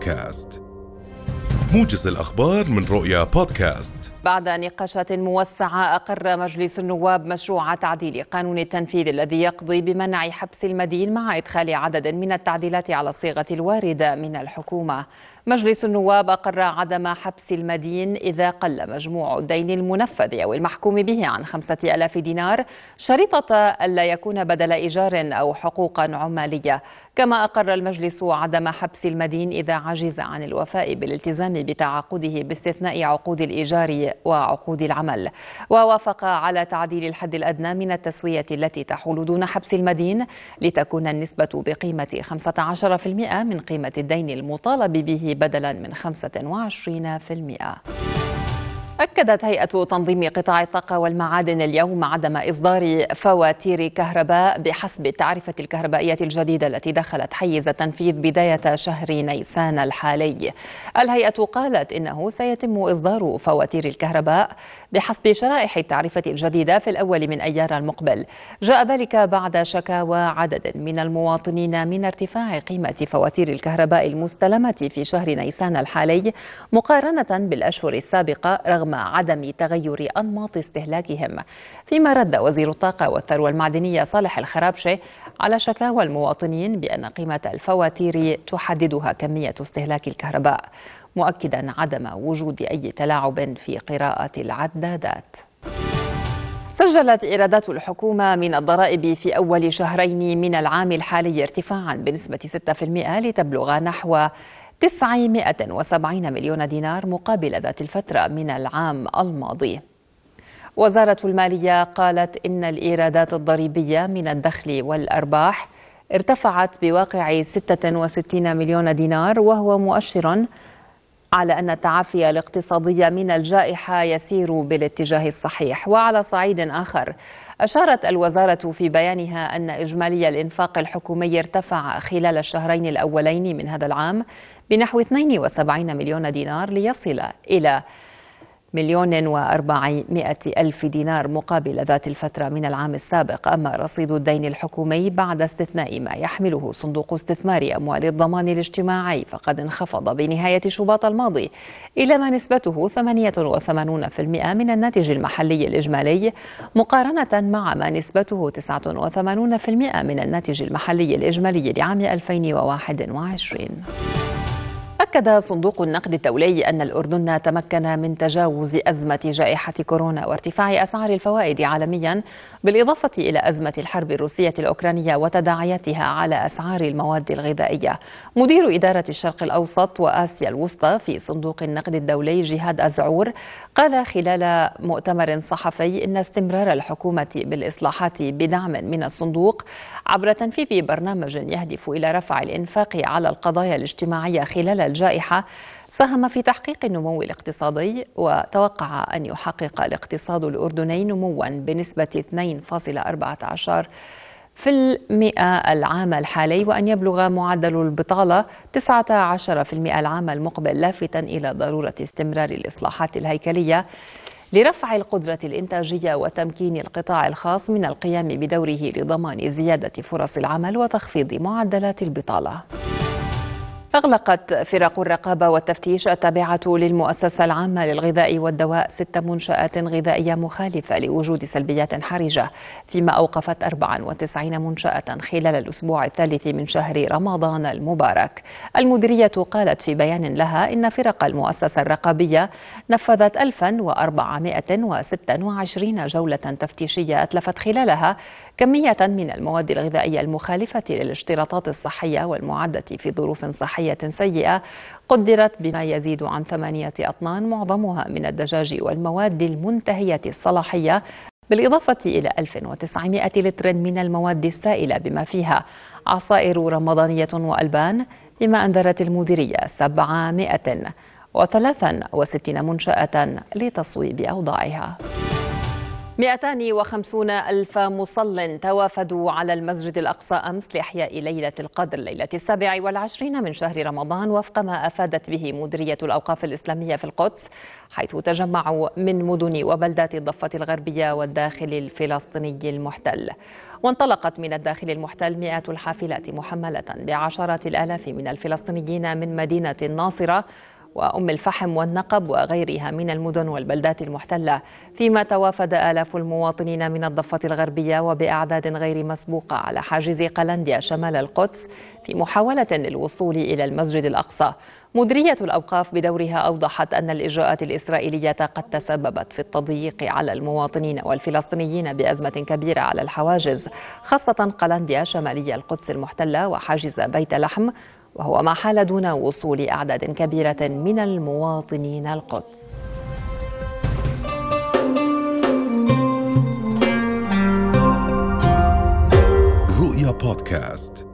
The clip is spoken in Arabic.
بودكاست. موجز الأخبار من رؤيا بودكاست. بعد نقاشات موسعة أقر مجلس النواب مشروع تعديل قانون التنفيذ الذي يقضي بمنع حبس المدين مع إدخال عدد من التعديلات على الصيغة الواردة من الحكومة. مجلس النواب أقر عدم حبس المدين إذا قل مجموع الدين المنفذ أو المحكوم به عن خمسة ألاف دينار شريطة ألا يكون بدل إيجار أو حقوقا عمالية. كما أقر المجلس عدم حبس المدين إذا عجز عن الوفاء بالالتزام بتعاقده باستثناء عقود الإيجار وعقود العمل. ووافق على تعديل الحد الأدنى من التسوية التي تحول دون حبس المدين لتكون النسبة بقيمة 15% من قيمة الدين المطالب به بدلا من 25% أكدت هيئة تنظيم قطاع الطاقة والمعادن اليوم عدم إصدار فواتير كهرباء بحسب التعرفة الكهربائية الجديدة التي دخلت حيز التنفيذ بداية شهر نيسان الحالي. الهيئة قالت إنه سيتم إصدار فواتير الكهرباء بحسب شرائح التعرفة الجديدة في الأول من أيار المقبل. جاء ذلك بعد شكاوى عدد من المواطنين من ارتفاع قيمة فواتير الكهرباء المستلمة في شهر نيسان الحالي مقارنة بالأشهر السابقة رغم رغم عدم تغير أنماط استهلاكهم. فيما رد وزير الطاقة والثروة المعدنية صالح الخرابشة على شكاوى المواطنين بأن قيمة الفواتير تحددها كمية استهلاك الكهرباء مؤكدا عدم وجود أي تلاعب في قراءة العدادات. سجلت إيرادات الحكومة من الضرائب في أول شهرين من العام الحالي ارتفاعا بنسبة 6% لتبلغ نحو 970 مليون دينار مقابل ذات الفترة من العام الماضي. وزارة المالية قالت إن الإيرادات الضريبية من الدخل والأرباح ارتفعت بواقع 66 مليون دينار وهو مؤشر على أن التعافي الاقتصادي من الجائحة يسير بالاتجاه الصحيح. وعلى صعيد آخر أشارت الوزارة في بيانها أن إجمالي الإنفاق الحكومي ارتفع خلال الشهرين الأولين من هذا العام بنحو 72 مليون دينار ليصل إلى مليون وأربعمائة ألف دينار مقابل ذات الفترة من العام السابق أما رصيد الدين الحكومي بعد استثناء ما يحمله صندوق استثمار أموال الضمان الاجتماعي فقد انخفض بنهاية شباط الماضي إلى ما نسبته 88% من الناتج المحلي الإجمالي مقارنة مع ما نسبته 89% من الناتج المحلي الإجمالي لعام 2021 أكد صندوق النقد الدولي أن الأردن تمكن من تجاوز أزمة جائحة كورونا وارتفاع أسعار الفوائد عالميا بالإضافة إلى أزمة الحرب الروسية الأوكرانية وتداعياتها على أسعار المواد الغذائية. مدير إدارة الشرق الأوسط وآسيا الوسطى في صندوق النقد الدولي جهاد أزعور قال خلال مؤتمر صحفي إن استمرار الحكومة بالإصلاحات بدعم من الصندوق عبر تنفيذ برنامج يهدف إلى رفع الإنفاق على القضايا الاجتماعية خلال الجائحة ساهم في تحقيق النمو الاقتصادي وتوقع أن يحقق الاقتصاد الأردني نموا بنسبة 2.14 في المئة العام الحالي وأن يبلغ معدل البطالة 19% العام المقبل لافتا إلى ضرورة استمرار الإصلاحات الهيكلية لرفع القدرة الإنتاجية وتمكين القطاع الخاص من القيام بدوره لضمان زيادة فرص العمل وتخفيض معدلات البطالة. أغلقت فرق الرقابة والتفتيش التابعة للمؤسسة العامة للغذاء والدواء ست منشآت غذائية مخالفة لوجود سلبيات حرجة فيما أوقفت 94 منشأة خلال الأسبوع الثالث من شهر رمضان المبارك. المديرية قالت في بيان لها إن فرق المؤسسة الرقابية نفذت 1426 جولة تفتيشية أتلفت خلالها كمية من المواد الغذائية المخالفة للاشتراطات الصحية والمعدة في ظروف صحية. صحية سيئة قدرت بما يزيد عن ثمانية أطنان معظمها من الدجاج والمواد المنتهية الصلاحية بالإضافة إلى 1900 لتر من المواد السائلة بما فيها. عصائر رمضانية وألبان بما أنذرت المديرية 763 منشأة لتصويب أوضاعها. 250 ألف مصل توافدوا على المسجد الأقصى أمس لإحياء ليلة القدر ليلة السابع والعشرين من شهر رمضان وفق ما أفادت به مديرية الأوقاف الإسلامية في القدس حيث تجمعوا من مدن وبلدات الضفة الغربية والداخل الفلسطيني المحتل. وانطلقت من الداخل المحتل مئات الحافلات محملة بعشرات الآلاف من الفلسطينيين من مدينة الناصرة وأم الفحم والنقب وغيرها من المدن والبلدات المحتلة. فيما توافد آلاف المواطنين من الضفة الغربية وبأعداد غير مسبوقة على حاجز قلنديا شمال القدس في محاولة للوصول إلى المسجد الأقصى. مديرية الأوقاف بدورها أوضحت أن الإجراءات الإسرائيلية قد تسببت في التضييق على المواطنين والفلسطينيين بأزمة كبيرة على الحواجز خاصة قلنديا شمالي القدس المحتلة وحاجز بيت لحم وهو ما حال دون وصول أعداد كبيرة من المواطنين القدس. رؤيا بودكاست.